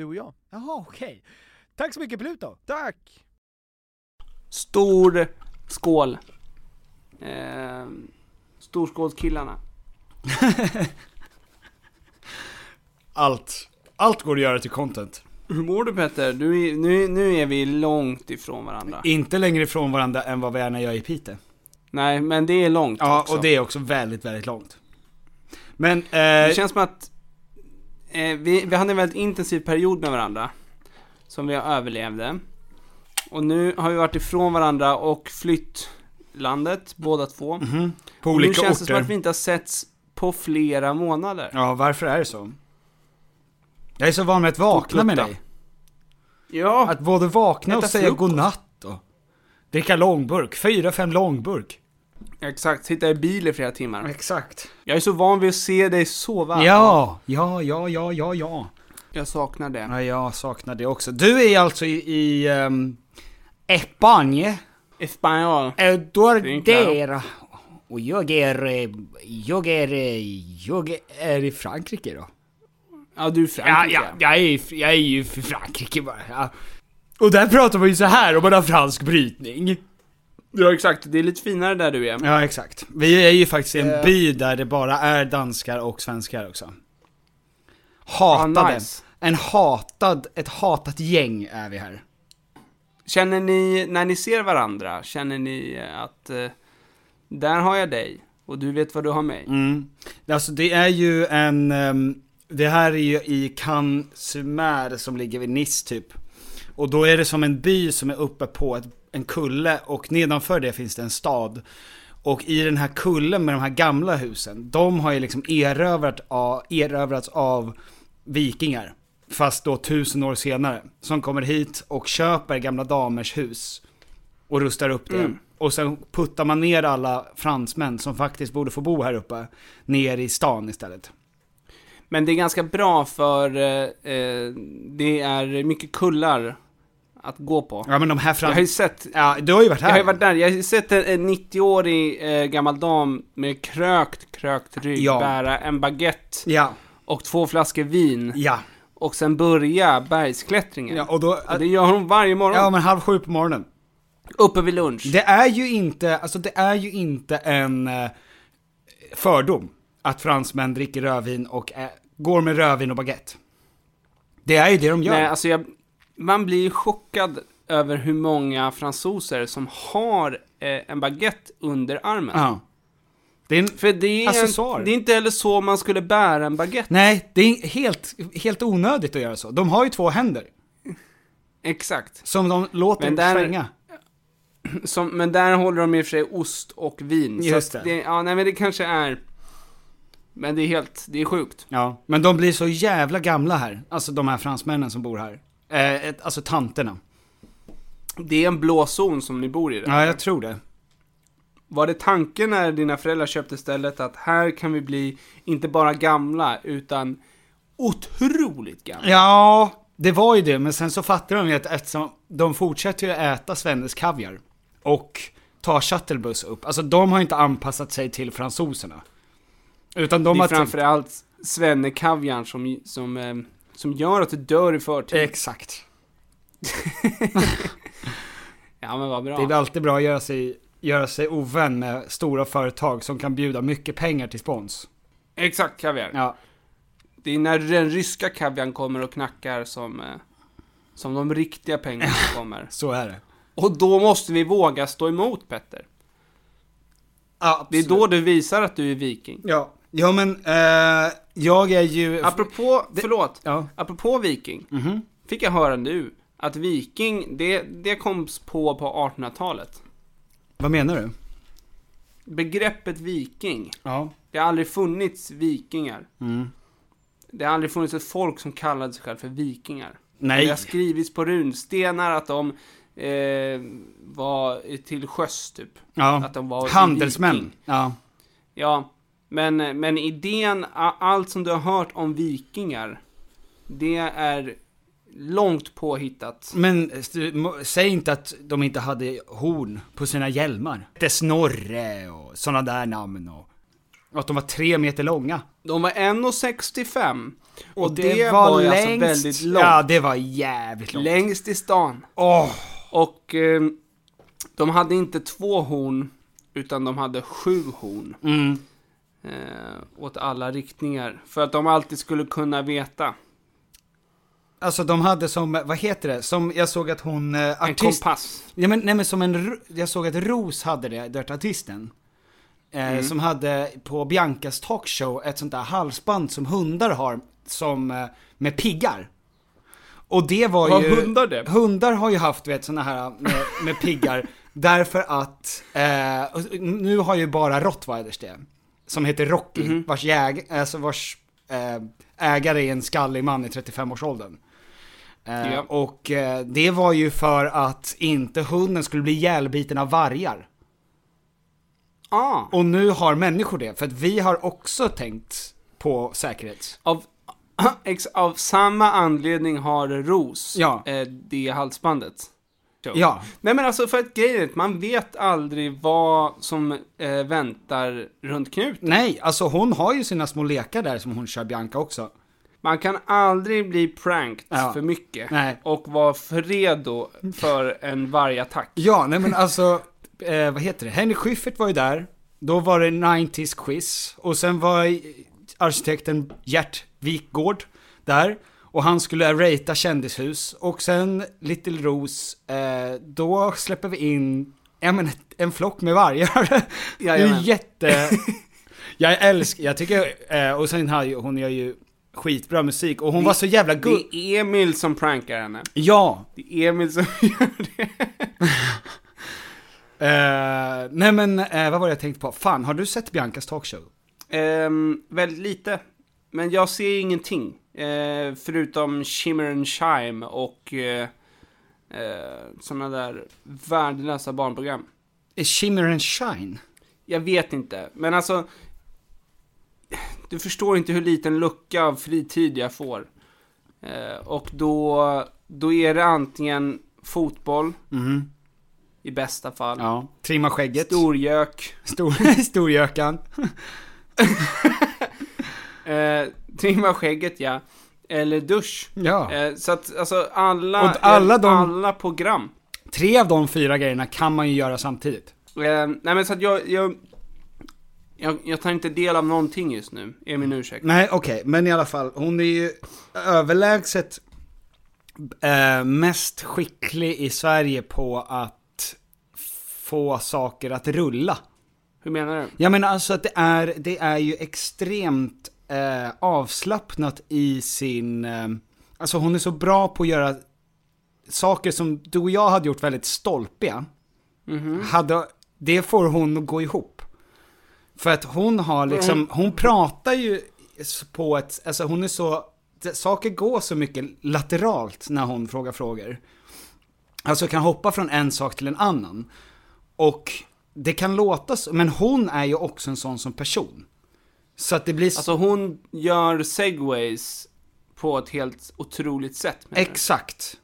Du och jag. Jaha, okej. Tack så mycket Pluto! Tack! Stor skål. Eh, storskålskillarna. Allt. Allt går att göra till content. Hur mår du Petter? Du nu, nu är vi långt ifrån varandra. Inte längre ifrån varandra än vad vi är när jag är i Piteå. Nej, men det är långt Ja, också. och det är också väldigt, väldigt långt. Men, eh, Det känns som att eh, vi, vi hade en väldigt intensiv period med varandra. Som vi överlevde. Och nu har vi varit ifrån varandra och flytt landet, båda två. Mhm. på Och olika nu känns det orter. som att vi inte har setts på flera månader. Ja, varför är det så? Jag är så van med att vakna med dig. Ja, Att både vakna och säga frukost. godnatt och dricka långburk. Fyra, fem långburk. Exakt. Sitta i bil i flera timmar. Exakt. Jag är så van vid att se dig sova. Ja, ja, ja, ja, ja, ja. Jag saknar det. Ja, jag saknar det också. Du är alltså i, i um, Espagne. Espanol. Eh, där. Och jag är, eh, jag är, eh, jag är i Frankrike då. Ja, du är Ja, Frankrike. ja, jag är, jag är ju för Frankrike bara. Ja. Och där pratar man ju så här om man har fransk brytning. Ja, exakt. Det är lite finare där du är. Ja, exakt. Vi är ju faktiskt i en Eh. by där det bara är danskar och svenskar också. Hatade. Ah, nice. En hatad, ett hatat gäng är vi här. Känner ni, när ni ser varandra, känner ni att eh, där har jag dig och du vet vad du har mig? Mm. Alltså det är ju en, ehm, det här är ju i Cannes-sur-Mer som ligger vid Nice typ. Och då är det som en by som är uppe på ett, en kulle och nedanför det finns det en stad. Och i den här kullen med de här gamla husen, de har ju liksom erövrat av, erövrats av vikingar. Fast då tusen år senare. Som kommer hit och köper gamla damers hus. Och rustar upp det. Mm. Och sen puttar man ner alla fransmän som faktiskt borde få bo här uppe, ner i stan istället. Men det är ganska bra för eh, eh, det är mycket kullar att gå på. Ja men de här Jag fram... har ju sett, Ja, du har ju varit här. jag har ju varit där, jag har ju sett en, en 90-årig eh, gammal dam med krökt, krökt rygg Ja. bära en baguette Ja, och två flaskor vin ja. och sen börja bergsklättringen. ja och då... Och det gör hon varje morgon. Ja men halv sju på morgonen. Uppe vid lunch. Det är ju inte, alltså det är ju inte en eh, fördom att fransmän dricker rödvin och ä- går med rödvin och baguette. Det är ju det de gör. Nej, alltså jag, man blir chockad över hur många fransoser som har eh, en baguette under armen. ja. Det är en, För det är, Accessoar. en, det är inte heller så man skulle bära en baguette. nej, det är helt, helt onödigt att göra så. De har ju två händer. Exakt. Som de låter Men där- svänga. Som, men där håller de i och för sig ost och vin. Just att det. Ja, nej men det kanske är... Men det är helt, det är sjukt. Ja, men de blir så jävla gamla här. Alltså de här fransmännen som bor här. Eh, ett, alltså tanterna. Det är en blå zon som ni bor i. Där. Ja, jag tror det. Var det tanken när dina föräldrar köpte stället att här kan vi bli inte bara gamla utan otroligt gamla? Ja, det var ju det, men sen så fattade de ju att eftersom de fortsätter ju äta Svennes kaviar och ta shuttlebuss upp, alltså de har inte anpassat sig till fransoserna. Utan de det är har... framförallt svennekaviarn som, som, eh, som gör att du dör i förtid. Exakt. ja men vad bra. Det är alltid bra att göra sig, göra sig ovän med stora företag som kan bjuda mycket pengar till spons. Exakt kaviar. Ja, Det är när den ryska kaviarn kommer och knackar som, eh, som de riktiga pengarna kommer. så är det. Och då måste vi våga stå emot Petter. Ja, Det är då du visar att du är viking. Ja, ja men eh, jag är ju... Apropå, förlåt, Ja. apropå viking. Mhm. Fick jag höra nu att viking, det, det koms på på 1800-talet. Vad menar du? Begreppet viking, Ja. det har aldrig funnits vikingar. Mm. Det har aldrig funnits ett folk som kallade sig själv för vikingar. Nej. Det har skrivits på runstenar att de eh, var till sjöss typ. Ja. Att de var Handelsmän. viking. Ja. Ja, men, men idén, allt som du har hört om vikingar, det är långt påhittat. Men säg inte att de inte hade horn på sina hjälmar. Det Snorre och sådana där namn och... och att de var tre meter långa. De var 1,65 och, det, var, ju alltså väldigt långt. Ja, det var jävligt långt. Längst i stan. Åh! Och eh, de hade inte två horn, utan de hade sju horn. Mm. Eh, åt alla riktningar. För att de alltid skulle kunna veta. Alltså de hade som, vad heter det? Som jag såg att hon, eh, En artist... kompass. Ja men, nej men som en, jag såg att Ros hade det, Dirt Artisten. Eh, Mm. Som hade på Biancas talkshow ett sånt där halsband som hundar har, som, eh, med piggar. Och det var Har ju... hundar det? Hundar har ju haft, vet såna här med, med piggar, därför att, eh, nu har ju bara rottweilers det. Som heter Rocky, Mhm. vars, jäg, alltså vars eh, ägare är en skallig man i 35-årsåldern. Eh, Ja. Och eh, det var ju för att inte hunden skulle bli ihjälbiten av vargar. Ah, Och nu har människor det, för att vi har också tänkt på säkerhet. av, ex, av samma anledning har Ros Ja. det halsbandet. Så. Ja. Nej men alltså för att grejen är att man vet aldrig vad som eh, väntar runt knuten. Nej, alltså hon har ju sina små lekar där som hon kör Bianca också. Man kan aldrig bli pranked Ja. för mycket. Nej. Och vara för redo för en vargattack. Ja, nej men alltså, eh, vad heter det? Henry Schyffert var ju där, då var det 90s quiz, och sen var arkitekten Gert Wikgård där, och han skulle ratea kändishus, och sen Little Rose, eh, då släpper vi in, ja men en flock med vargar. det är Jajamän. jätte... Jag älskar, jag tycker, eh, och sen har ju, hon gör ju skitbra musik, och hon var så jävla Det good. är Emil som prankar henne. Ja, Det är Emil som gör det. Eh, nej men, eh, vad var det jag tänkte på? Fan, har du sett Biancas talkshow? Ehm, väldigt lite. Men jag ser ingenting. Eh, förutom Shimmer and Shime och eh, eh, sådana där värdelösa barnprogram. Är Shimmer and Shine? Jag vet inte, men alltså... Du förstår inte hur liten lucka av fritid jag får. Eh, och då, då är det antingen fotboll. I bästa fall. Ja. Trimma skägget. Storgök. Stor, storgökan. Eh, trimma skägget ja. Eller dusch. Ja. Eh, så att alltså alla, Och alla de- alla program. Tre av de fyra grejerna kan man ju göra samtidigt. Eh, nej men så att jag, jag, jag, jag tar inte del av någonting just nu, är min ursäkt. Nej, okej, men i alla fall, hon är ju överlägset eh, mest skicklig i Sverige på att få saker att rulla. Hur menar du? Jag menar alltså att det är, det är ju extremt eh, avslappnat i sin, eh, alltså hon är så bra på att göra saker som du och jag hade gjort väldigt stolpiga. Hade, det får hon att gå ihop. För att hon har liksom, hon pratar ju på ett, alltså hon är så, saker går så mycket lateralt när hon frågar frågor. Alltså kan hoppa från en sak till en annan. Och det kan låta så, men hon är ju också en sån som person. Så att det blir... Alltså hon gör segways på ett helt otroligt sätt. Exakt.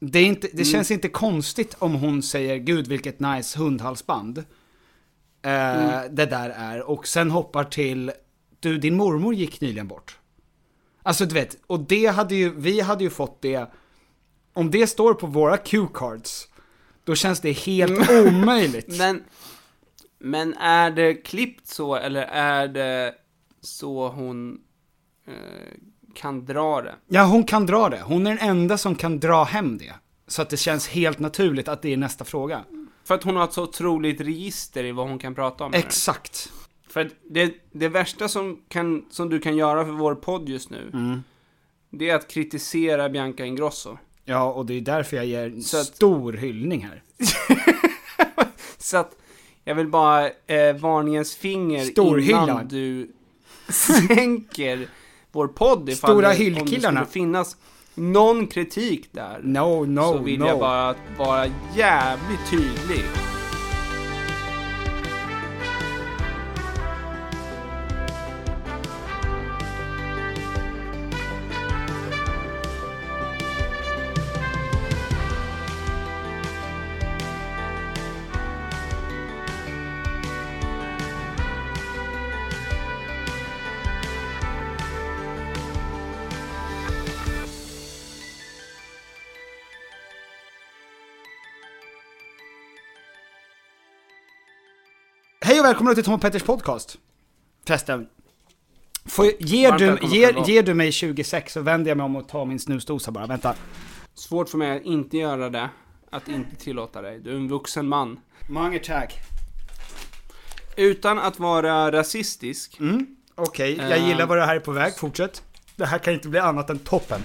Det, är inte, det känns inte konstigt om hon säger gud vilket nice hundhalsband. Eh, Det där är. Och sen hoppar till, du din mormor gick nyligen bort. Alltså du vet, och det hade ju, vi hade ju fått det, om det står på våra cue-cards, då känns det helt omöjligt. Men, men är det klippt så, eller är det så hon eh, kan dra det? Ja, hon kan dra det. Hon är den enda som kan dra hem det. Så att det känns helt naturligt att det är nästa fråga. För att hon har ett så otroligt register i vad hon kan prata om. Exakt. För att det, det värsta som, kan, som du kan göra för vår podd just nu, Mm. det är att kritisera Bianca Ingrosso. Ja, och det är därför jag ger en Så att- stor hyllning här. Så att jag vill bara eh, varningens finger Storhyllan. innan du sänker vår podd ifall Stora det, om det skulle finnas någon kritik där. No, no, så vill no. jag bara vara jävligt tydlig. Välkomna till Tom och Petters podcast. Förresten. Får, ger, du, ger, ger du mig 26 så vänder jag mig om och tar min snusdosa bara. Vänta. Svårt för mig att inte göra det, att inte tillåta dig. Du är en vuxen man. Mange tack. Utan att vara rasistisk, Mm, Okej, jag Eh. gillar vad det här är på väg. Fortsätt. Det här kan inte bli annat än toppen.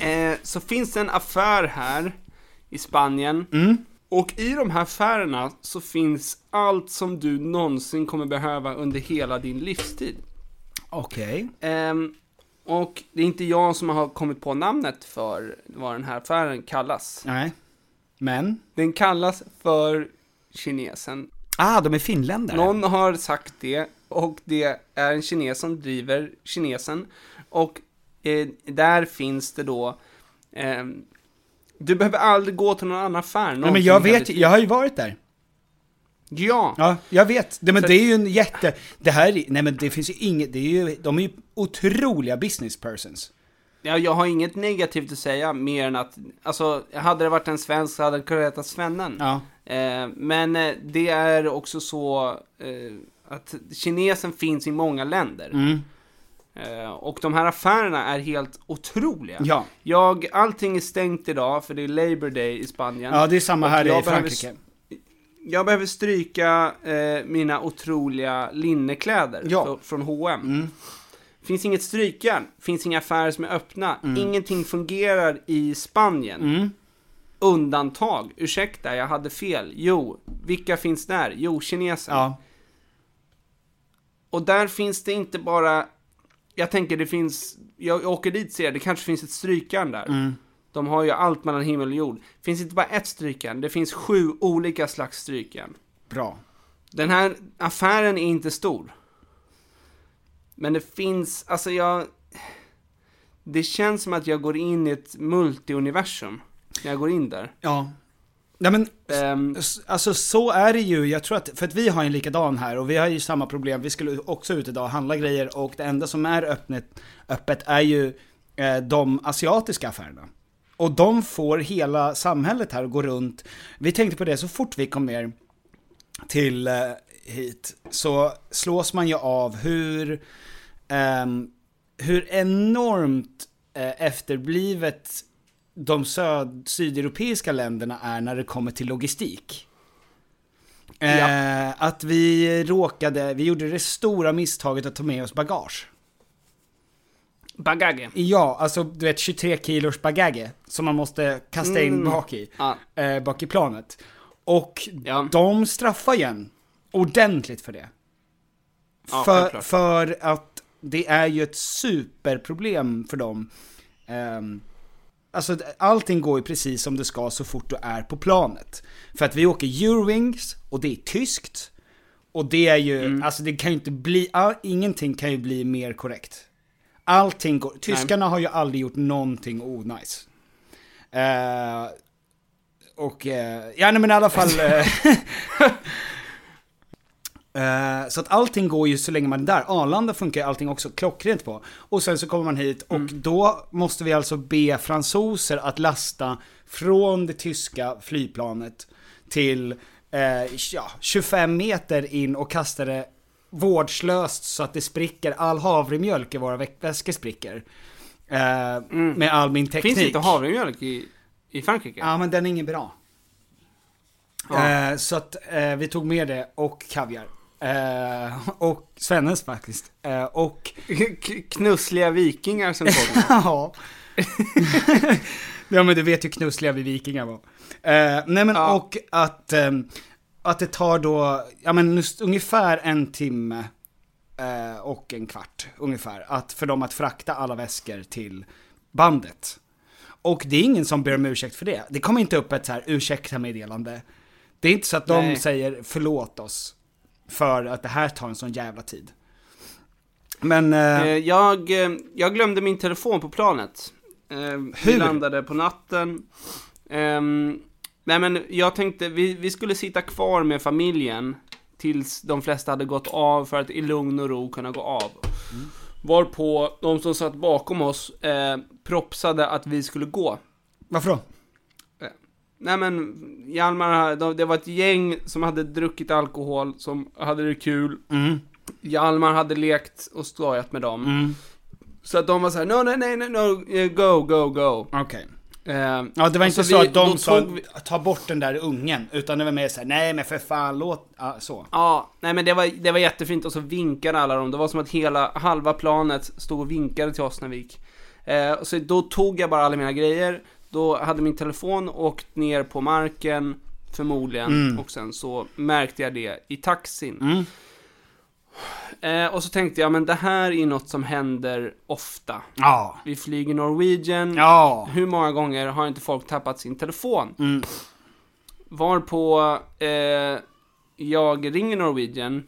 eh, så finns det en affär här i Spanien. Mm. Och i de här affärerna så finns allt som du någonsin kommer behöva under hela din livstid. Okej. Ehm, och det är inte jag som har kommit på namnet för vad den här affären kallas. Nej. Men? Den kallas för kinesen. Ah, de är finländare. Någon har sagt det och det är en kines som driver kinesen. Och eh, där finns det då ehm, du behöver aldrig gå till någon annan affär Nej, men jag vet, jag har ju varit där. Ja, Ja, jag vet. Det, men Så- det är ju en jätte... Det här, är- nej men det finns ju inget, det är ju, de är ju otroliga business persons. Ja, jag har inget negativt att säga mer än att, alltså, hade det varit en svensk så hade den kunnat heta Svennen. Ja. Eh, men eh, det är också så eh, att kinesen finns i många länder. Mm. Eh, och de här affärerna är helt otroliga. Ja. Jag, allting är stängt idag för det är Labour Day i Spanien. Ja, det är samma här i Frankrike. Jag behöver stryka eh, mina otroliga linnekläder Ja. fr- från H&M. Mm. Finns inget strykjärn, finns inga affärer som är öppna, ingenting fungerar i Spanien. Mm. Undantag, ursäkta jag hade fel. Jo, vilka finns där? Jo, kinesen. Ja. Och där finns det inte bara, jag tänker det finns, jag åker dit ser jag, det kanske finns ett strykjärn där. Mm. De har ju allt mellan himmel och jord. Finns inte bara ett strykjärn, det finns sju olika slags strykjärn. Bra. Den här affären är inte stor. Men det finns, alltså jag... Det känns som att jag går in i ett multiuniversum. när jag går in där. Ja. Nej men, s- alltså så är det ju, jag tror att, för att vi har en likadan här och vi har ju samma problem, vi skulle också ut idag och handla grejer och det enda som är öppet, öppet är ju eh, de asiatiska affärerna. Och de får hela samhället här att gå runt. Vi tänkte på det så fort vi kom ner till eh, hit, så slås man ju av hur, ehm, hur enormt eh, efterblivet de söd, sydeuropeiska länderna är när det kommer till logistik. Eh, att vi råkade, vi gjorde det stora misstaget att ta med oss bagage. bagage. Ja, alltså du vet 23 kilos bagage som man måste kasta in Mm. bak i, Ja. eh, bak i planet. Och Ja. de straffar igen ordentligt för det. Ja, för, för att det är ju ett superproblem för dem. Um, alltså allting går ju precis som det ska så fort du är på planet. För att vi åker Eurowings och det är tyskt. Och det är ju, Mm. alltså det kan ju inte bli, all, ingenting kan ju bli mer korrekt. Allting går, tyskarna har ju aldrig gjort någonting onajs. Eh, och, eh, ja nej men i alla fall. Eh, så att allting går ju så länge man är där. Arlanda funkar ju allting också klockrent på. Och sen så kommer man hit och då måste vi alltså be fransoser att lasta från det tyska flygplanet till eh, ja, 25 meter in och kasta det vårdslöst så att det spricker. All havremjölk i våra väskor spricker. Eh, Med all min teknik. Finns inte havremjölk i, i Frankrike? Ja men den är ingen bra. Ja. Så att vi tog med det och kaviar. Eh, och Svennes faktiskt. Eh, och Knussliga vikingar som kommer. ja. ja men du vet ju knussliga vi vikingar var. Eh, nej men Ja. och att, ehm, att det tar då, ja men ungefär en timme eh, och en kvart ungefär. Att, för dem att frakta alla väskor till bandet. Och det är ingen som ber om ursäkt för det. Det kommer inte upp ett så här ursäkta meddelande. Det är inte så att de Nej. säger förlåt oss för att det här tar en sån jävla tid. Men... eh, Eh, jag, eh, jag glömde min telefon på planet. Eh, Vi Hur? landade på natten. Ehm, nej men jag tänkte, vi, vi skulle sitta kvar med familjen tills de flesta hade gått av för att i lugn och ro kunna gå av. Varpå de som satt bakom oss eh, propsade att vi skulle gå. varför då? Nej men, Hjalmar, de- det var ett gäng som hade druckit alkohol, som hade det kul. Mm. Hjalmar hade lekt och skojat med dem. Mm. Så att de var såhär, no, nej, nej, nej, no, eh, go, go, go. Okej. Eh, Ja, det var inte alltså, så vi- att de sa vi- ta bort den där ungen, utan det var mer såhär, nej men för fan låt, ja, så. Ja, nej men det var, det var jättefint och så vinkade alla dem. Det var som att hela, halva planet stod och vinkade till oss när vi gick. Eh, så då tog jag bara alla mina grejer. Då hade min telefon åkt ner på marken, förmodligen. Mm. Och sen så märkte jag det i taxin. Mm. Eh, och så tänkte jag, men det här är något som händer ofta. Ja. Vi flyger Norwegian. Ja. Hur många gånger har inte folk tappat sin telefon? Mm. Varpå eh, jag ringer Norwegian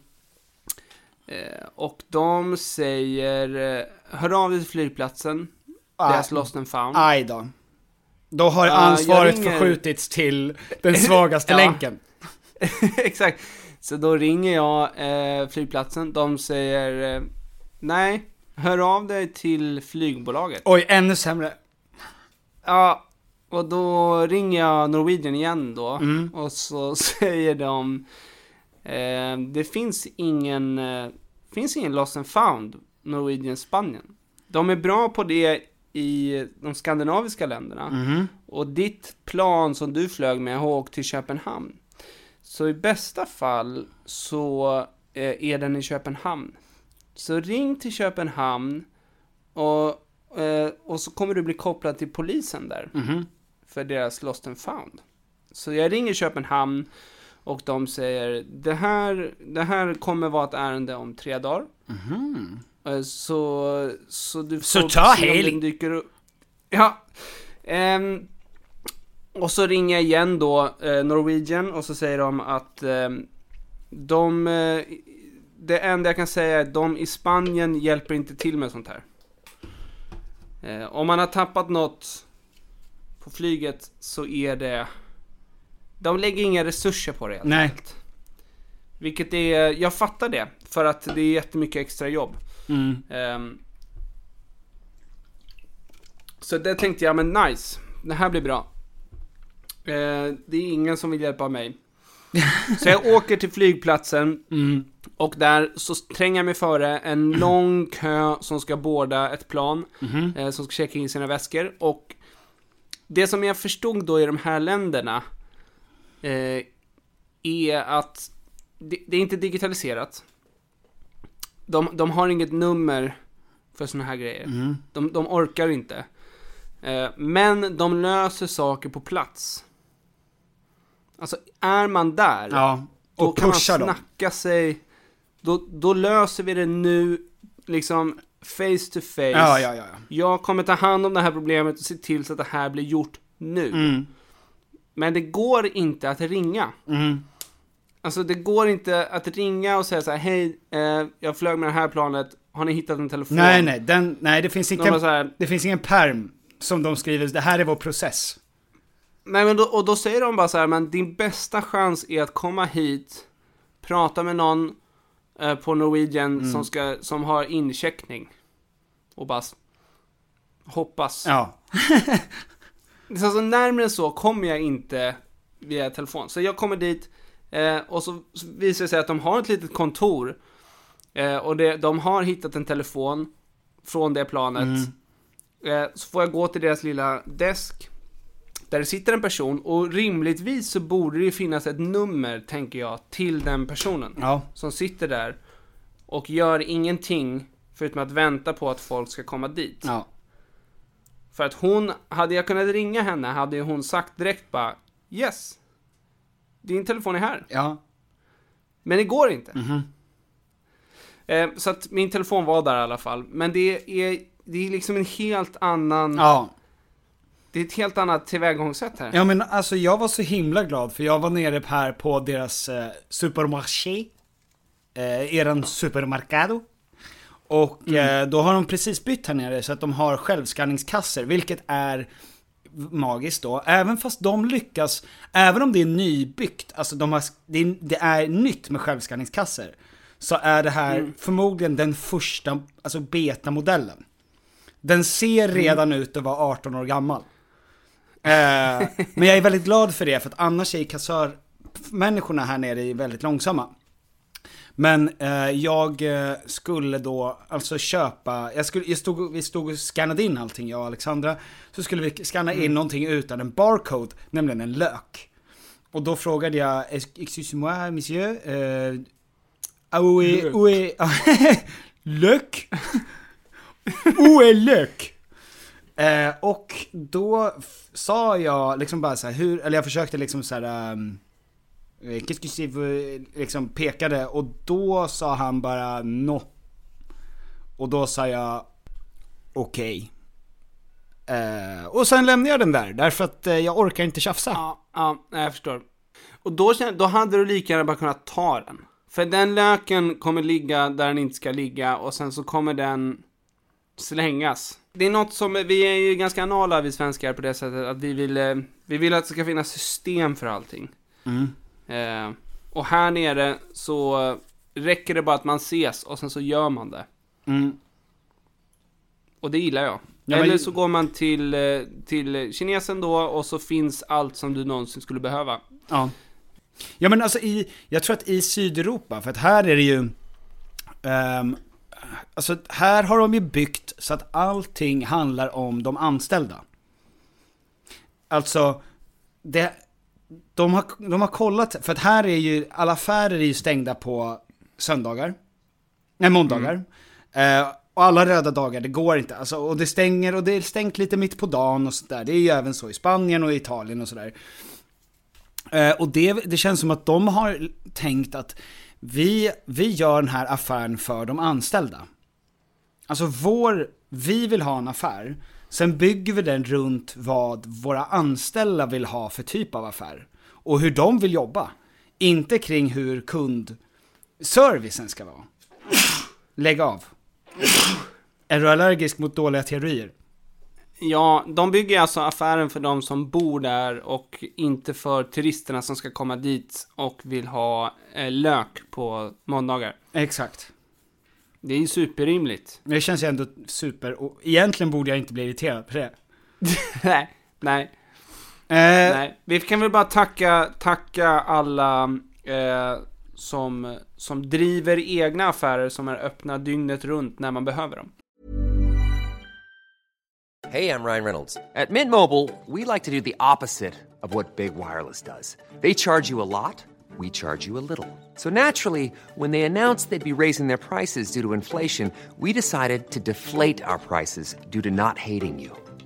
eh, och de säger eh, Hör av dig till flygplatsen. Deras lost and found. Aj då. Då har Ja, ansvaret ringer- förskjutits till den svagaste länken. Exakt. Så då ringer jag eh, flygplatsen. De säger eh, Nej, hör av dig till flygbolaget. Oj, ännu sämre. Ja, och då ringer jag Norwegian igen då. Mm. Och så säger de eh, Det finns ingen eh, finns ingen lost and found Norwegian Spanien. De är bra på det i de skandinaviska länderna. Mhm. Och ditt plan som du flög med har åkt till Köpenhamn. Så i bästa fall så eh, är den i Köpenhamn. Så ring till Köpenhamn och, eh, och så kommer du bli kopplad till polisen där. Mhm. För deras lost and found. Så jag ringer Köpenhamn och de säger det här, det här kommer vara ett ärende om tre dagar. Eh, Så, så du Mhm. Så får ta se om helg. den dyker upp. Ja. Ehm, och så ringer jag igen då eh, Norwegian och så säger de att ehm, de, eh, det enda jag kan säga är att de i Spanien hjälper inte till med sånt här. Eh, om man har tappat något på flyget så är det... De lägger inga resurser på det helt Nej. enkelt. Vilket är, jag fattar det. För att det är jättemycket extra jobb. Mm. Ehm, så det tänkte jag, men nice. Det här blir bra. Eh, det är ingen som vill hjälpa mig. Så jag åker till flygplatsen Mm. och där så tränger jag mig före en lång kö som ska boarda ett plan. Mhm. Eh, som ska checka in sina väskor. Och det som jag förstod då i de här länderna eh, är att det, det är inte digitaliserat. De, de har inget nummer för såna här grejer. Mm. De, de orkar inte. Eh, men de löser saker på plats. Alltså, är man där, Ja, då och kan man pusha dem. snacka sig. Då, då löser vi det nu, liksom face to face. Ja, ja, ja. ja. Jag kommer ta hand om det här problemet och se till så att det här blir gjort nu. Mm. Men det går inte att ringa. Mm. Alltså det går inte att ringa och säga så här: hej, eh, jag flög med det här planet, har ni hittat en telefon? Nej, nej, den, nej det, finns så här, det finns ingen perm som de skriver, det här är vår process. Nej men då, och då säger de bara så här, men din bästa chans är att komma hit, prata med någon eh, på Norwegian Mm. som, ska, som har incheckning. Och bara hoppas. Ja. Så alltså, närmare så kommer jag inte via telefon. Så jag kommer dit eh, och så visar det sig att de har ett litet kontor. Eh, och det, de har hittat en telefon från det planet. Eh, så får jag gå till deras lilla desk. Där det sitter en person och rimligtvis så borde det finnas ett nummer, tänker jag, till den personen. Ja. Som sitter där och gör ingenting förutom att vänta på att folk ska komma dit. Ja. För att hon, hade jag kunnat ringa henne hade hon sagt direkt bara Yes! Din telefon är här. Ja. Men det går inte. Mhm. Eh, så att min telefon var där i alla fall. Men det är, det är liksom en helt annan, Ja. det är ett helt annat tillvägagångssätt här. Ja men alltså jag var så himla glad för jag var nere här på deras eh, supermarché. Eh, eran supermercado. Och Mm. eh, då har de precis bytt här nere så att de har självskanningskasser, vilket är magiskt då. Även fast de lyckas, även om det är nybyggt, alltså de har, det, är, det är nytt med självskanningskasser. Så är det här Mm. förmodligen den första, alltså betamodellen. Den ser Mm. redan ut att vara 18 år gammal. Eh, men jag är väldigt glad för det, för att annars är kassörmänniskorna här nere väldigt långsamma. Men eh, jag eh, skulle då alltså köpa, jag skulle, jag stod, vi stod och scannade in allting jag och Alexandra. Så skulle vi scanna in någonting utan en barcode, nämligen en lök. Och då frågade jag, excusez-moi monsieur, eh, où est, Lök. où est, lök? Où est lök? Eh, och då sa jag liksom bara så här, hur, eller jag försökte liksom så här, um, que c'est vous- liksom pekade och då sa han bara no. Och då sa jag okej. Eh, och sen lämnade jag den där, därför att eh, jag orkar inte tjafsa. Ja, ja, jag förstår. Och då, då hade du lika gärna bara kunnat ta den. För den löken kommer ligga där den inte ska ligga och sen så kommer den slängas. Det är något som, vi är ju ganska anala vi svenskar på det sättet att vi vill, eh, vi vill att det ska finnas system för allting. Mm. Eh, och här nere så räcker det bara att man ses och sen så gör man det. Mm. Och det gillar jag. Ja, men- Eller så går man till, eh, till kinesen då och så finns allt som du någonsin skulle behöva. Ja. Ja men alltså i, jag tror att i Sydeuropa, för att här är det ju, ehm, alltså här har de ju byggt så att allting handlar om de anställda. Alltså, det, de har, de har kollat, för att här är ju, alla affärer är ju stängda på söndagar. Nej, måndagar. Eh, och alla röda dagar, det går inte. Alltså, och det stänger, och det är stängt lite mitt på dagen och sådär. Det är ju även så i Spanien och Italien och sådär. Eh, och det, det känns som att de har tänkt att vi, vi gör den här affären för de anställda. Alltså vår, vi vill ha en affär, sen bygger vi den runt vad våra anställda vill ha för typ av affär. Och hur de vill jobba. Inte kring hur kundservicen ska vara. Lägg av. Är du allergisk mot dåliga teorier? Ja, de bygger alltså affären för de som bor där och inte för turisterna som ska komma dit och vill ha eh, lök på måndagar. Exakt. Det är ju superrimligt. Det känns ju ändå super, och egentligen borde jag inte bli irriterad på det. nej, nej, nej. Vi kan väl bara tacka, tacka alla eh, som, som driver egna affärer som är öppna dygnet runt när man behöver dem. Hey, I'm Ryan Reynolds. At Mint Mobile, we like to do the opposite of what Big Wireless does. They charge you a lot, we charge you a little. So naturally, when they announced they'd be raising their prices due to inflation, we decided to deflate our prices due to not hating you.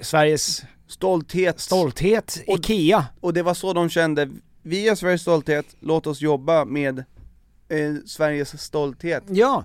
Sveriges Stolthet. stolthet, Och- IKEA. Och det var så de kände, vi är Sveriges stolthet, låt oss jobba med eh, Sveriges stolthet. Ja,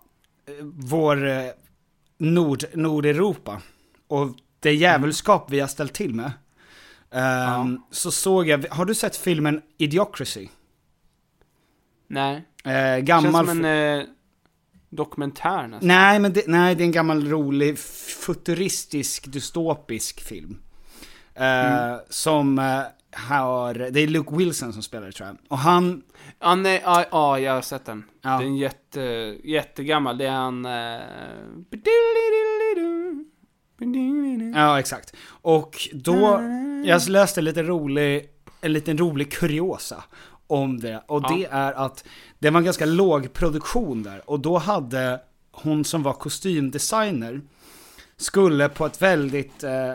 vår eh, Nord, Nordeuropa och det djävulskap vi har ställt till med. ehm, Så såg jag, har du sett filmen Idiocracy? Nej. Eh, Känns gammal... som en eh, dokumentär nästan. Nej, men det, nej, det är en gammal rolig futuristisk dystopisk film. Eh, Som eh, har, det är Luke Wilson som spelar tror jag. Och han, Ja, nej, ja, ja, jag har sett den. Ja. Den är jätte, jättegammal. Det är han... Eh... ja exakt. Och då, jag läste lite rolig, en liten rolig kuriosa om det. Och det är att det var en ganska låg produktion där. Och då hade hon som var kostymdesigner, skulle på ett väldigt, eh,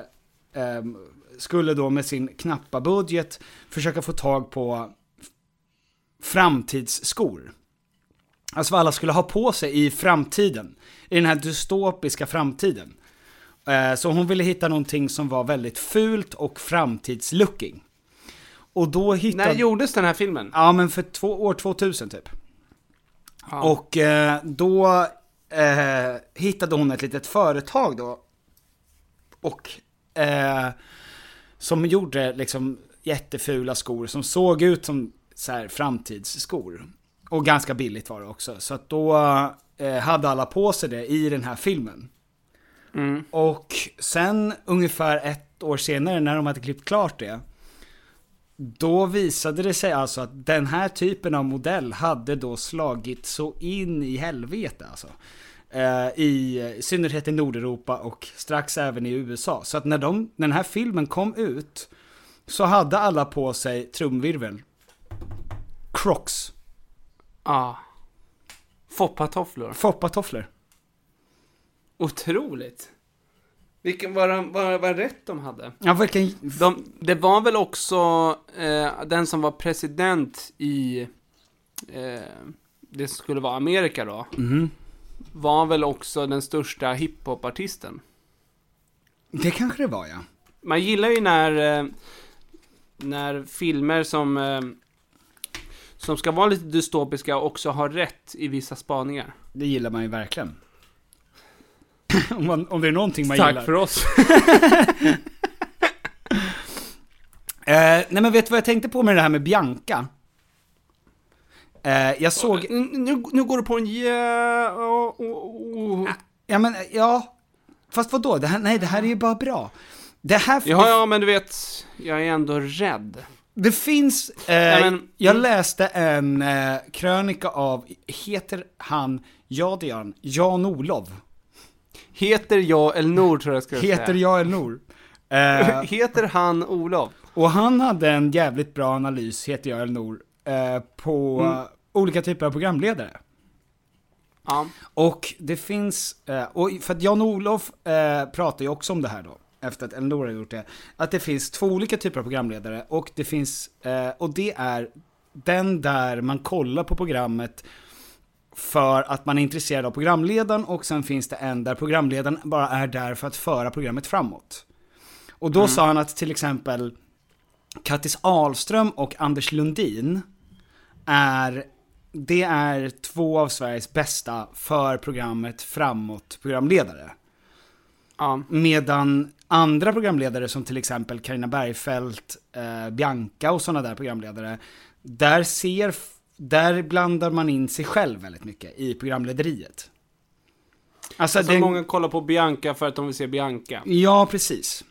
ehm, skulle då med sin knappa budget försöka få tag på framtidsskor. Alltså vad alla skulle ha på sig i framtiden. I den här dystopiska framtiden. Eh, Så hon ville hitta någonting som var väldigt fult och framtidslooking. Och då hittade... När gjordes den här filmen? Ja men för två, år 2000 typ. Ja. Och eh, då eh, hittade hon ett litet företag då. Och eh, som gjorde liksom jättefula skor som såg ut som så här framtidsskor. Och ganska billigt var det också. Så att då eh, hade alla på sig det i den här filmen. Mm. Och sen ungefär ett år senare när de hade klippt klart det. Då visade det sig alltså att den här typen av modell hade då slagit så in i helvete alltså. Eh, I i synnerhet i Nordeuropa och strax även i USA. Så att när, de, när den här filmen kom ut så hade alla på sig trumvirvel. Crocs. Ja. Foppatofflor. Foppatofflor. Otroligt. Vilken var, var, var rätt de hade? Ja, vilken... De, det var väl också eh, den som var president i eh, det skulle vara Amerika då. Mhm. Var väl också den största hiphopartisten. Det kanske det var ja. Man gillar ju när, eh, när filmer som, eh, som ska vara lite dystopiska också har rätt i vissa spaningar. Det gillar man ju verkligen. om, man, om det är någonting man Tack gillar. för oss. Eh, nej men vet du vad jag tänkte på med det här med Bianca? Eh, jag såg... Nu, nu går du på en ja... Oh, oh, oh. Ja men, ja. Fast vad då? Det här, nej, det här är ju bara bra. Det här... Ja, ja, men du vet, jag är ändå rädd. Det finns, eh, Ja, men- jag läste en eh, krönika av, heter han, ja det gör han, Jan-Olov. Heter jag Elnor tror jag ska Heter säga. jag Elnor. Eh, Heter han Olof? och han hade en jävligt bra analys, heter jag Elnor, eh, på Mm. Olika typer av programledare. Ja. Och det finns, eh, och för att Jan-Olof eh, pratar ju också om det här då, efter att Elinor har gjort det, att det finns två olika typer av programledare och det finns, eh, och det är den där man kollar på programmet för att man är intresserad av programledaren och sen finns det en där programledaren bara är där för att föra programmet framåt. Och då sa han att till exempel Kattis Ahlström och Anders Lundin är, det är två av Sveriges bästa för programmet framåt programledare. Ja. Medan andra programledare som till exempel Karina Bergfeldt, eh, Bianca och sådana där programledare, där ser, där blandar man in sig själv väldigt mycket i programlederiet. Alltså, Alltså det, många kollar på Bianca för att de vill se Bianca. Ja, precis.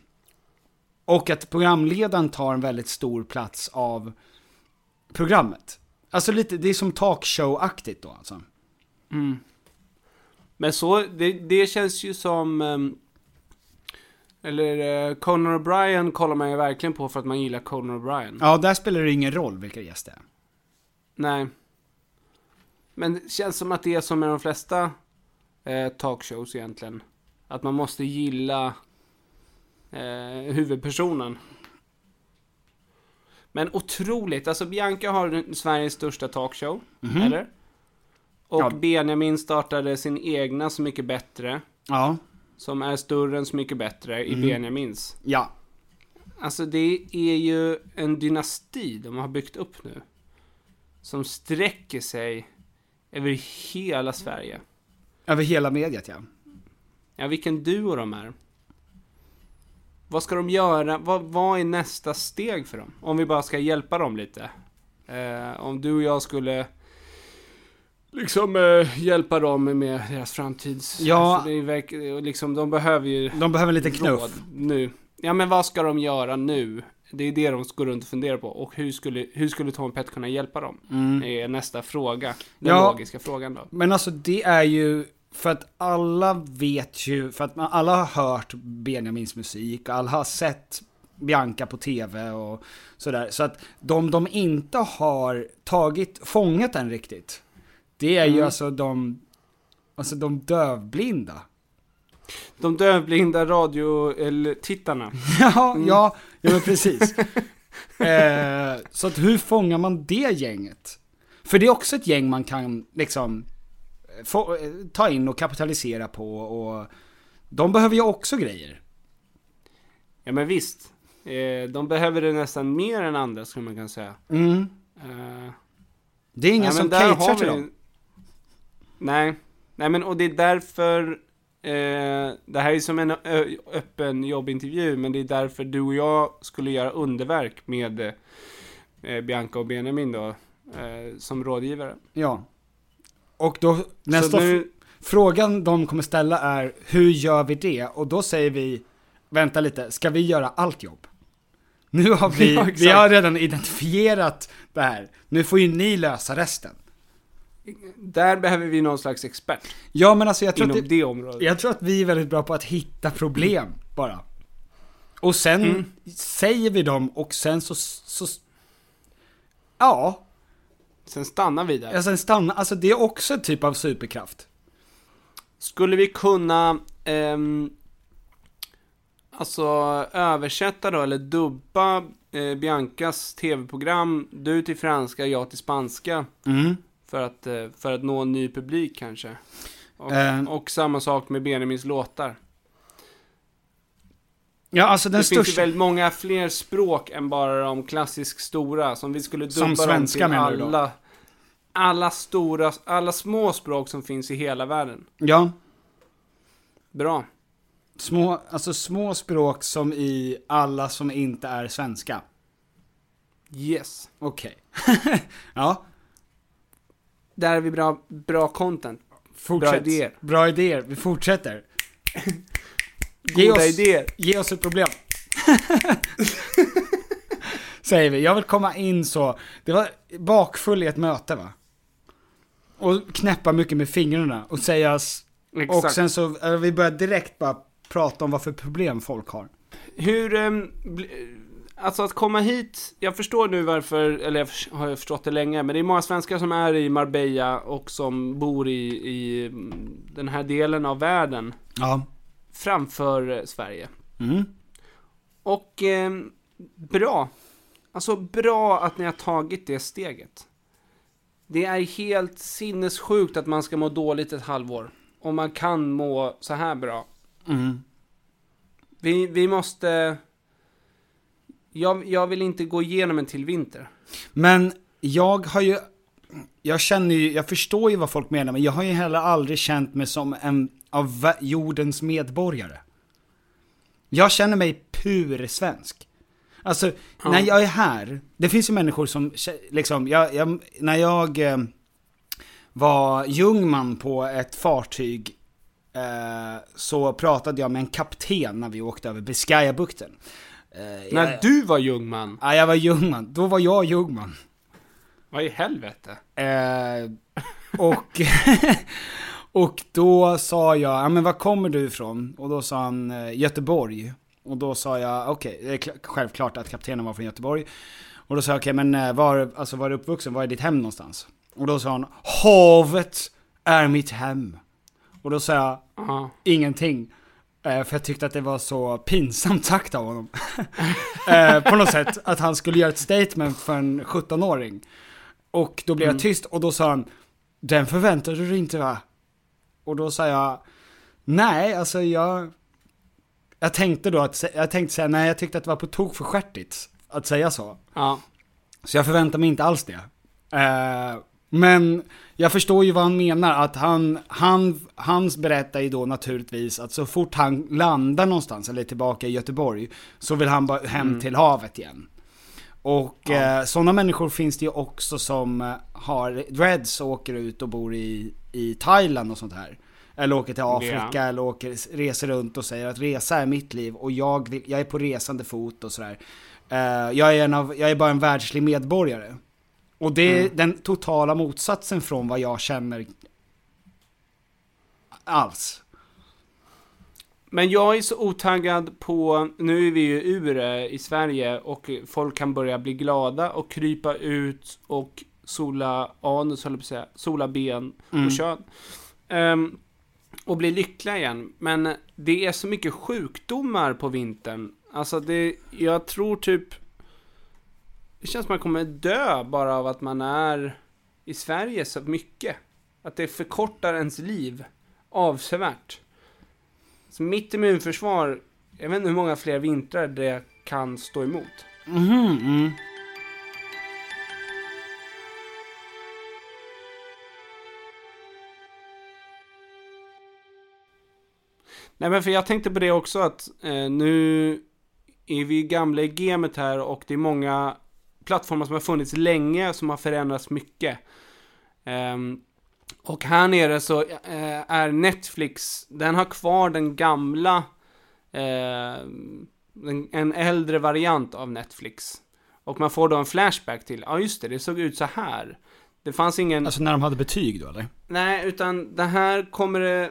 Och att programledaren tar en väldigt stor plats av programmet. Alltså lite, det är som talkshow-aktigt då alltså. Men så, det, det känns ju som... ehm, eller eh, Conan O'Brien kollar man ju verkligen på för att man gillar Conan O'Brien. Ja, där spelar det ingen roll vilka gäster det är. Nej. Men det känns som att det är som med de flesta eh, talkshows egentligen. Att man måste gilla eh, huvudpersonen. Men otroligt, alltså Bianca har Sveriges största talkshow, eller? Och Ja. Benjamin startade sin egna Så Mycket Bättre, Ja, som är större än Så Mycket Bättre i Benjamins. ja. Alltså det är ju en dynasti de har byggt upp nu. Som sträcker sig över hela Sverige. Över hela mediet ja. Ja, vilken duo de är. Vad ska de göra? Vad, vad är nästa steg för dem? Om vi bara ska hjälpa dem lite. Eh, om du och jag skulle liksom eh, hjälpa dem med deras framtids... Ja. Alltså, verk- liksom, de behöver ju De behöver lite knuff. nu. Ja, men vad ska de göra nu? Det är det de går runt och funderar på. Och hur skulle, hur skulle Tom Pett kunna hjälpa dem? Är nästa fråga. Den Ja. logiska frågan då. Men alltså det är ju, för att alla vet ju, för att man, alla har hört Benjamins musik alla har sett Bianca på tv och sådär. Så att de de inte har tagit, fångat den riktigt, det är ju alltså de, alltså de dövblinda. De dövblinda radio eller tittarna. Ja, ja, ja men precis. eh, så att hur fångar man det gänget? För det är också ett gäng man kan liksom få, eh, ta in och kapitalisera på och de behöver ju också grejer. Ja men visst. Eh, de behöver det nästan mer än andra skulle man kunna säga. Mm. Eh, Det är ingen nej, som caterar till dem. Nej. Nej men och det är därför eh, det här är som en öppen jobbintervju men det är därför du och jag skulle göra underverk med eh, Bianca och Benjamin då. eh, som rådgivare. Ja. Och då, nästa nu, frågan de kommer ställa är, hur gör vi det? Och då säger vi, vänta lite, ska vi göra allt jobb? Nu har vi, Ja, vi har redan identifierat det här. Nu får ju ni lösa resten. där behöver vi någon slags expert Ja men alltså jag tror, inom att det, det området. jag tror att vi är väldigt bra på att hitta problem bara. Och sen Mm. säger vi dem och sen så, så ja, Sen stannar vi där. ja, sen stanna, alltså det är också en typ av superkraft. Skulle vi kunna, ehm, alltså översätta då, eller dubba eh, Biancas tv-program, du till franska, jag till spanska, Mm. för att, eh, för att nå en ny publik kanske? Och, Ehm. och samma sak med Benjamins låtar. Ja alltså den det finns ju största, väldigt många fler språk än bara de klassiskt stora, som vi skulle dubba Som svenska dem till menar du då? alla, alla stora, alla små språk som finns i hela världen. ja, Bra. små, alltså små språk som i alla som inte är svenska. Yes. Okej. ja, Där är vi bra, bra content. fortsätt. Bra idéer. Bra idéer, vi fortsätter. Ge Goda oss, idéer. Ge oss ett problem. Säger vi. Jag vill komma in så. Det var bakfull i ett möte va? Och knäppa mycket med fingrarna och. Exakt. Och sen så, eh, vi börjar direkt bara prata om vad för problem folk har. Hur, bli- alltså att komma hit, jag förstår nu varför, eller jag har förstått det länge, men det är många svenskar som är i Marbella och som bor i, i mm, den här delen av världen Ja. Framför eh, Sverige. Mm. Och ehm, bra. Alltså bra att ni har tagit det steget. Det är helt sinnessjukt att man ska må dåligt ett halvår. Och man kan må så här bra. Mm. Vi, vi måste... Jag, jag vill inte gå igenom en till vinter. Men jag har ju, jag känner ju, jag förstår ju vad folk menar, men jag har ju heller aldrig känt mig som en av jordens medborgare. Jag känner mig pur svensk. Alltså, Ja. när jag är här, det finns ju människor som, liksom, jag, jag, när jag eh, var jungman på ett fartyg eh, så pratade jag med en kapten när vi åkte över Biscayabukten. Eh, När jag, du var jungman, Ja, jag var jungman. Då var jag jungman. vad i helvete? Eh, och, och då sa jag, ja men var kommer du ifrån? Och då sa han eh, Göteborg. Och då sa jag, okej, det är kl- självklart att kaptenen var från Göteborg. Och då sa jag, okej men eh, var, alltså, var är du uppvuxen? Var är ditt hem någonstans? Och då sa han, havet är mitt hem. Och då sa jag, Ja. ingenting. Eh, För jag tyckte att det var så pinsamt sagt av honom. På något sätt, att han skulle göra ett statement för en 17-åring. Och då blev jag tyst och då sa han, den förväntade du dig inte va? Och då sa jag, nej alltså jag, jag tänkte då att, jag tänkte säga, nej jag tyckte att det var på tok för stjärtigt att säga så. Ja. Så jag förväntar mig inte alls det. Eh, men jag förstår ju vad han menar, att han, han, hans berättar ju då naturligtvis att så fort han landar någonstans, eller tillbaka i Göteborg, så vill han bara hem till havet igen. Och eh, sådana människor finns det ju också som eh, har dreads och åker ut och bor i, i Thailand och sånt här. Eller åker till Afrika Ja. eller åker, reser runt och säger att resa är mitt liv och jag, vill, jag är på resande fot och sådär. Eh, jag, är en av, jag är bara en världslig medborgare. Och det är den totala motsatsen från vad jag känner alls. Men jag är så otaggad på, nu är vi ju ur det i Sverige och folk kan börja bli glada och krypa ut och sola anus, höll jag på att säga, sola ben och kön. Ehm, och bli lyckliga igen. Men det är så mycket sjukdomar på vintern. Alltså det, jag tror typ, det känns som man kommer dö bara av att man är i Sverige så mycket. Att det förkortar ens liv avsevärt. Så mitt immunförsvar, jag vet inte hur många fler vintrar det kan stå emot. Mhm, mm. Nej men för jag tänkte på det också att eh, nu är vi gamla i gamet här och det är många plattformar som har funnits länge, som har förändrats mycket. Ehm, och här nere så eh, är Netflix, den har kvar den gamla, eh, en, en äldre variant av Netflix. Och man får då en flashback till, ja just det, det såg ut så här. Det fanns ingen... Alltså när de hade betyg då eller? Nej, utan det här kommer det...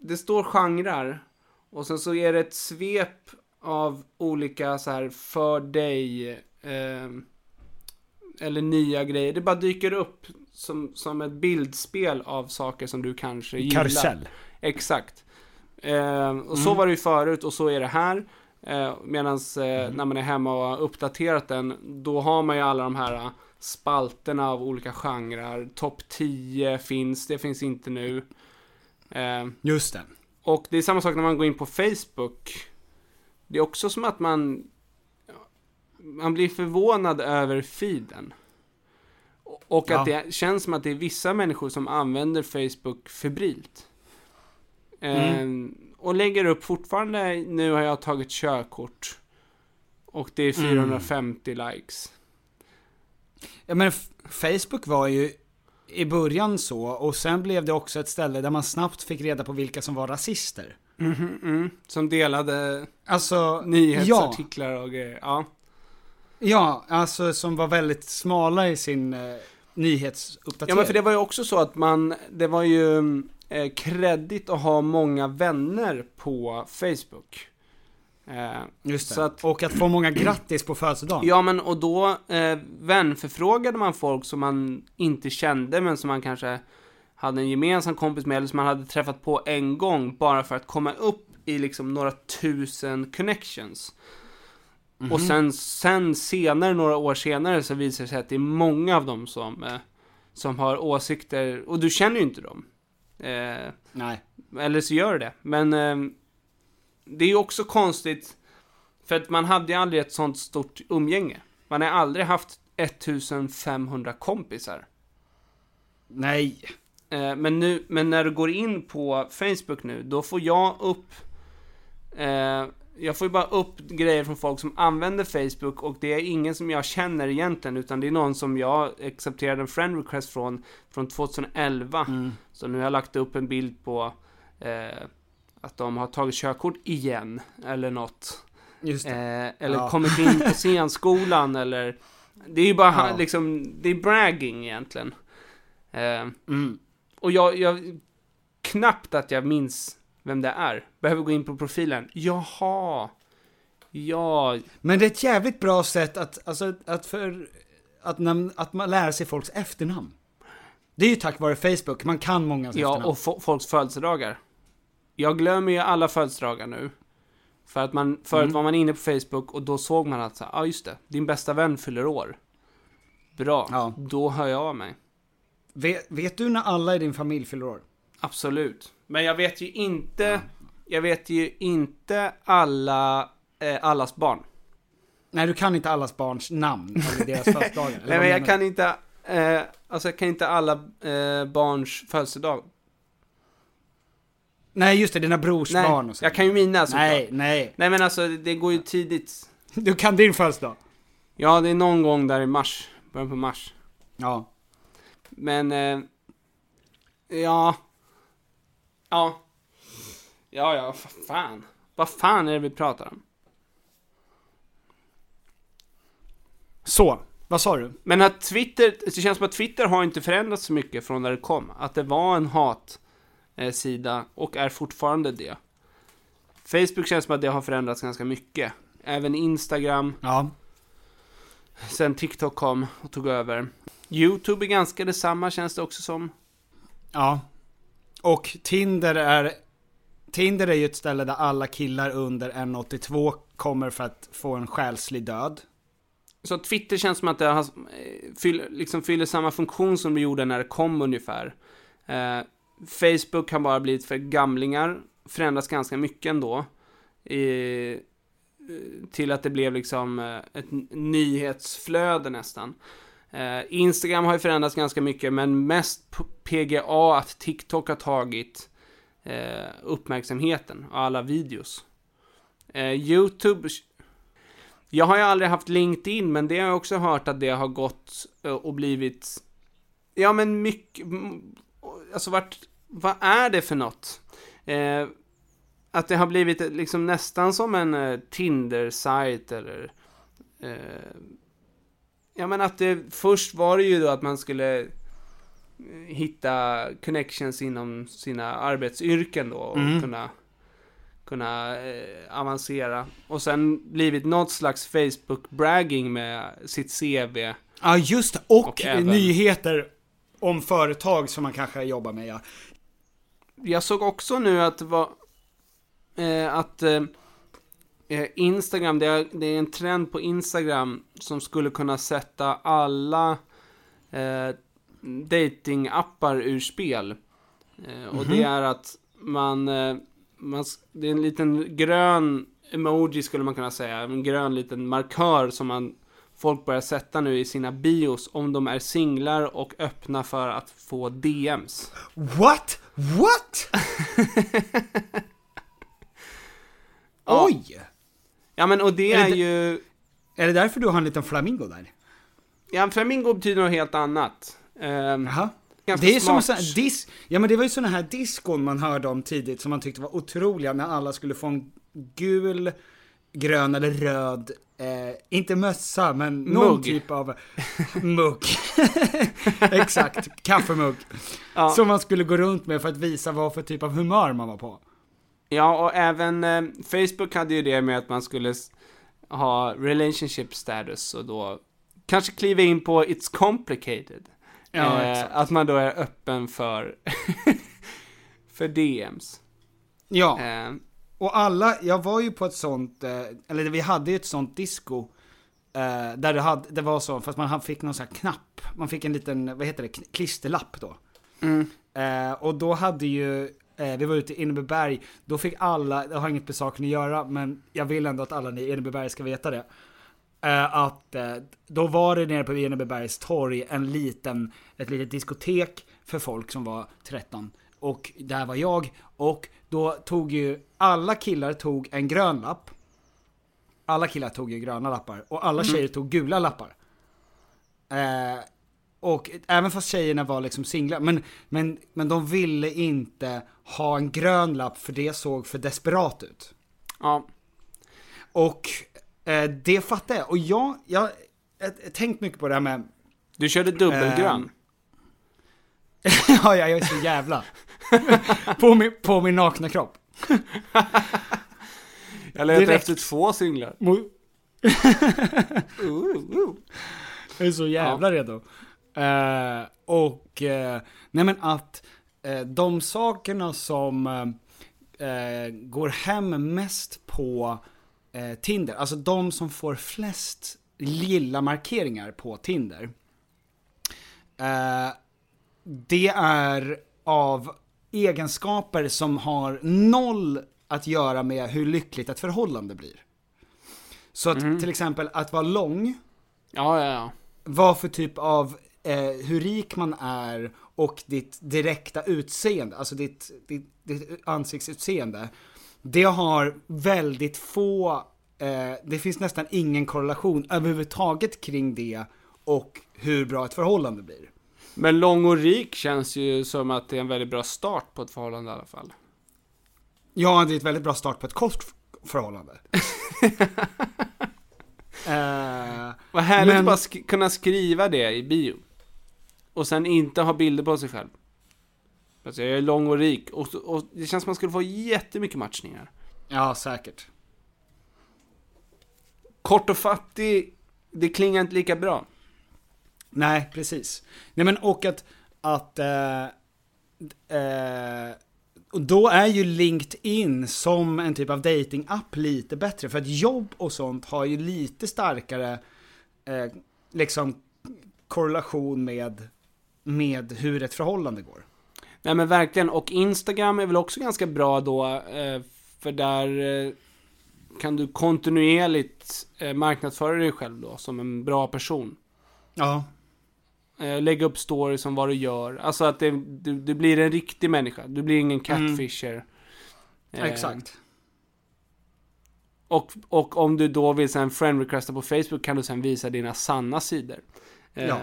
Det står genrer. Och sen så är det ett svep av olika så här för dig. Eh, eller nya grejer. Det bara dyker upp som, som ett bildspel av saker som du kanske gillar. Karusell. Exakt. Eh, och så var det ju förut och så är det här. Eh, Medan eh, när man är hemma och har uppdaterat den, då har man ju alla de här eh, spalterna av olika genrer. Topp 10 finns, det finns inte nu. Eh, Just det. och det är samma sak när man går in på Facebook. Det är också som att man man blir förvånad över feeden. Och att Ja. det känns som att det är vissa människor som använder Facebook febrilt. Mm. Eh, och lägger upp fortfarande, nu har jag tagit körkort. Och det är 450 likes. Ja men Facebook var ju i början så, och sen blev det också ett ställe där man snabbt fick reda på vilka som var rasister. Mhm, mm. Som delade Alltså, nyhetsartiklar och grejer. Ja. Ja, alltså som var väldigt smala i sin eh, nyhetsuppdatering. Ja men för det var ju också så att man, det var ju eh, kredit att ha många vänner på Facebook. Eh, Just det. Att, Och att få många grattis på födelsedagen. ja men och då eh, vänförfrågade man folk som man inte kände men som man kanske hade en gemensam kompis med eller som man hade träffat på en gång bara för att komma upp i liksom några tusen connections. Och sen, sen senare, några år senare, så visar det sig att det är många av dem som, eh, som har åsikter, och du känner ju inte dem. Eh, Nej. eller så gör du det. Men eh, det är ju också konstigt, för att man hade ju aldrig ett sånt stort umgänge. Man har aldrig haft 1500 kompisar. Nej. Eh, men, nu, men när du går in på Facebook nu, då får jag upp... Jag får ju bara upp grejer från folk som använder Facebook och det är ingen som jag känner egentligen, utan det är någon som jag accepterade en friend request från, från 2011. Så nu har jag lagt upp en bild på eh, att de har tagit körkort igen, eller något. Eh, eller Ja. kommit in på scenskolan, eller... Det är ju bara Ja. liksom, det är bragging egentligen. Eh, Mm. och jag, jag, knappt att jag minns vem det är. Behöver gå in på profilen. Jaha. Ja. Men det är ett jävligt bra sätt att, alltså, att för, att, nam- att man lär sig folks efternamn. Det är ju tack vare Facebook, man kan många Ja, efternamn. och fo- folks födelsedagar. Jag glömmer ju alla födelsedagar nu. För att man, förut Mm. var man inne på Facebook och då såg man att, ja ah, just det, din bästa vän fyller år. Bra, Ja. då hör jag av mig. Vet, vet du när alla i din familj fyller år? Absolut. Men jag vet ju inte, jag vet ju inte alla, eh, allas barn. Nej, du kan inte allas barns namn eller deras födelsedagar. Nej men jag kan inte, eh, alltså jag kan inte alla eh, barns födelsedag. Nej, just det, dina brors Nej, barn och så. jag kan ju mina såklart. Nej, nej. Nej men alltså det går ju tidigt. Du kan din födelsedag? Ja det är någon gång där i mars, början på mars. Ja. Men, eh, ja. Ja. Ja, ja, vad fan. Vad fan är det vi pratar om? Så, vad sa du? Men att Twitter, det känns som att Twitter har inte förändrats så mycket från när det kom. Att det var en hatsida och är fortfarande det. Facebook känns som att det har förändrats ganska mycket. Även Instagram, Ja. sen TikTok kom och tog över. YouTube är ganska detsamma känns det också som. Ja. Och Tinder är... Tinder är ju ett ställe där alla killar under 1,82 kommer för att få en själslig död. Så Twitter känns som att det har, eh, liksom fyller samma funktion som det gjorde när det kom ungefär. Eh, Facebook har bara blivit för gamlingar, förändras ganska mycket ändå. I, eh, till att det blev liksom eh, ett nyhetsflöde nästan. Eh, Instagram har ju förändrats ganska mycket, men mest PGA att TikTok har tagit eh, uppmärksamheten och alla videos. Eh, YouTube Jag har ju aldrig haft LinkedIn, men det har jag också hört att det har gått eh, och blivit, ja men mycket, alltså vart, vad är det för något? Eh, att det har blivit liksom nästan som en eh, Tinder-sajt eller eh, Ja men att det, först var det ju då att man skulle eh, hitta connections inom sina arbetsyrken då och Mm. kunna kunna eh, avancera. Och sen blivit något slags Facebook-bragging med sitt CV. Ja just det, och, Och även- nyheter om företag som man kanske jobbar med ja. Jag såg också nu att det var eh, att eh, eh, Instagram, det är, det är en trend på Instagram som skulle kunna sätta alla eh, datingappar ur spel. Eh, och det är att man, eh, man, det är en liten grön emoji skulle man kunna säga, en grön liten markör som man folk börjar sätta nu i sina bios om de är singlar och öppna för att få DMs. What? What? Ja. Oj! Ja men och det Är är, det- ju... Är det därför du har en liten flamingo där? Ja, flamingo betyder något helt annat. Um, Jaha. Det är som smart. en sån dis... Ja men det var ju såna här diskon man hörde om tidigt som man tyckte var otroliga när alla skulle få en gul, grön eller röd, eh, inte mössa men någon Mugg. typ av mugg. Exakt, kaffemugg. Ja. Som man skulle gå runt med för att visa vad för typ av humör man var på. Ja, och även eh, Facebook hade ju det med att man skulle ha relationship status och då kanske kliva in på It's complicated. Ja, Eh, att man då är öppen för, för DMs. Ja. Eh, Och alla, jag var ju på ett sånt, eh, eller vi hade ju ett sånt disco. Eh, där det, hade, det var så, fast man fick någon sån här knapp. Man fick en liten, vad heter det, klisterlapp då. mm. Eh, och då hade ju, eh, vi var ute i Enebyberg, då fick alla, det har inget med saken att göra, men jag vill ändå att alla ni i Enebyberg ska veta det. Eh, att eh, då var det nere på Enebybergs torg en liten, ett litet diskotek för folk som var 13. Och där var jag, och då tog ju, alla killar tog en grön lapp. Alla killar tog ju gröna lappar, och alla tjejer tog gula lappar. Eh, och även fast tjejerna var liksom singlar, men, men, men de ville inte ha en grön lapp för det såg för desperat ut. Ja. Och eh, det fattar jag. Och jag, jag jag, tänkt mycket på det här med, Du körde dubbelgrön. Ehm, ja jag är så jävla, på, min, på min nakna kropp. jag letar direkt. efter två singlar. Mo- Ooh, ooh. Jag är så jävla redo. Eh, och, eh, nej men att eh, de sakerna som eh, eh, går hem mest på Tinder, alltså de som får flest lilla markeringar på Tinder. Det är av egenskaper som har noll att göra med hur lyckligt ett förhållande blir. Så att till exempel att vara lång, Ja, ja, ja. vad för typ av, eh, hur rik man är och ditt direkta utseende, alltså ditt, ditt, ditt ansiktsutseende. Det har väldigt få, eh, det finns nästan ingen korrelation överhuvudtaget kring det och hur bra ett förhållande blir. Men lång och rik känns ju som att det är en väldigt bra start på ett förhållande i alla fall. Ja, det är ett väldigt bra start på ett kort förhållande. eh, Vad härligt Men- att bara sk- kunna skriva det i bio. Och sen inte ha bilder på sig själv. Alltså jag är lång och rik och, och det känns som man skulle få jättemycket matchningar. ja, säkert. Kort och fattig, det klingar inte lika bra. Nej, precis. Nej men och att, att eh, eh, och då är ju LinkedIn som en typ av datingapp lite bättre. För att jobb och sånt har ju lite starkare eh, liksom korrelation med, med hur ett förhållande går. Nej men verkligen, och Instagram är väl också ganska bra då, eh, för där eh, kan du kontinuerligt eh, marknadsföra dig själv då som en bra person. Ja. Lägga upp stories om vad du gör. Alltså att det, du, du blir en riktig människa. Du blir ingen catfisher. Eh, Exakt. Och, och om du då vill sen friend requesta på Facebook kan du sen visa dina sanna sidor. Ja.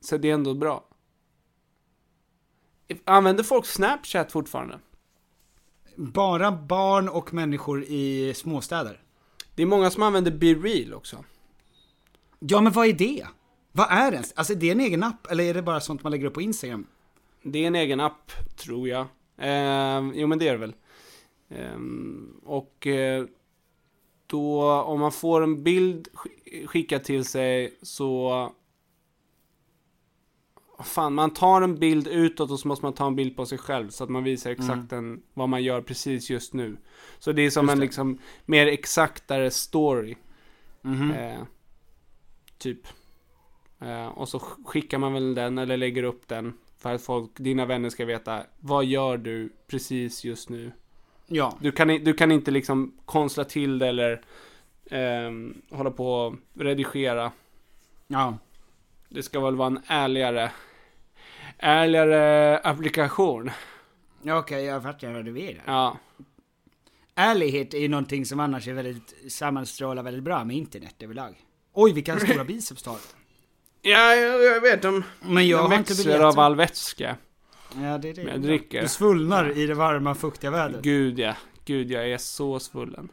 Så det är ändå bra. Använder folk Snapchat fortfarande? Bara barn och människor i småstäder. Det är många som använder BeReal också. Ja men vad är det? Vad är det? Alltså det är en egen app eller är det bara sånt man lägger upp på Instagram? Det är en egen app, tror jag. Ehm, jo, men det är det väl. Ehm, och eh, då, om man får en bild sk- skickad till sig så... Fan, man tar en bild utåt och så måste man ta en bild på sig själv så att man visar exakt en, vad man gör precis just nu. Så det är som Just en det. liksom mer exaktare story. Mhm. Eh, typ. Eh, och så sk- skickar man väl den eller lägger upp den för att folk, dina vänner ska veta vad gör du precis just nu. Ja. Du kan, du kan inte liksom konstla till det eller ehm, hålla på och redigera. Ja. Det ska väl vara en ärligare, ärligare applikation. Ja okej, jag fattar vad du vill. Ja, Ärlighet är ju någonting som annars är väldigt, sammanstrålar väldigt bra med internet överlag. Oj vilka stora biceps du har. ja jag, jag vet de, Men jag de växer av all vätska. Ja det är det. Men jag dricker. Du svullnar i det varma fuktiga vädret. Gud ja, gud jag är så svullen.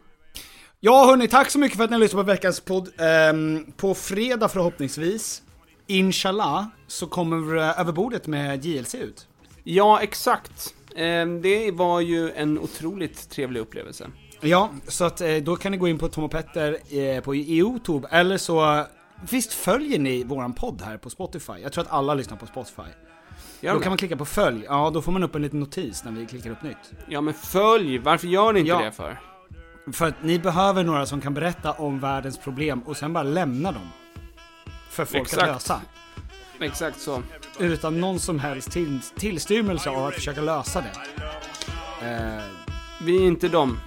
Ja hörni, tack så mycket för att ni har lyssnat på veckans podd. Ehm, på fredag förhoppningsvis, inshallah, så kommer eh, överbordet med JLC ut. Ja, exakt. Ehm, det var ju en otroligt trevlig upplevelse. Ja, så att eh, då kan ni gå in på Tom och Petter eh, på Youtube, eller så Visst följer ni våran podd här på Spotify? Jag tror att alla lyssnar på Spotify. Gör då kan man klicka på följ, ja då får man upp en liten notis när vi klickar upp nytt. Ja men följ, varför gör ni inte Ja. det för? För att ni behöver några som kan berätta om världens problem och sen bara lämna dem. För folk Exakt. att lösa. Exakt så. Utan någon som helst till, tillstymmelse av att försöka lösa det. Eh, Vi är inte dem.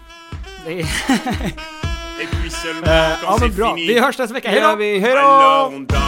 det är... Eh, ja men bra, vi hörs nästa vecka, hejdå!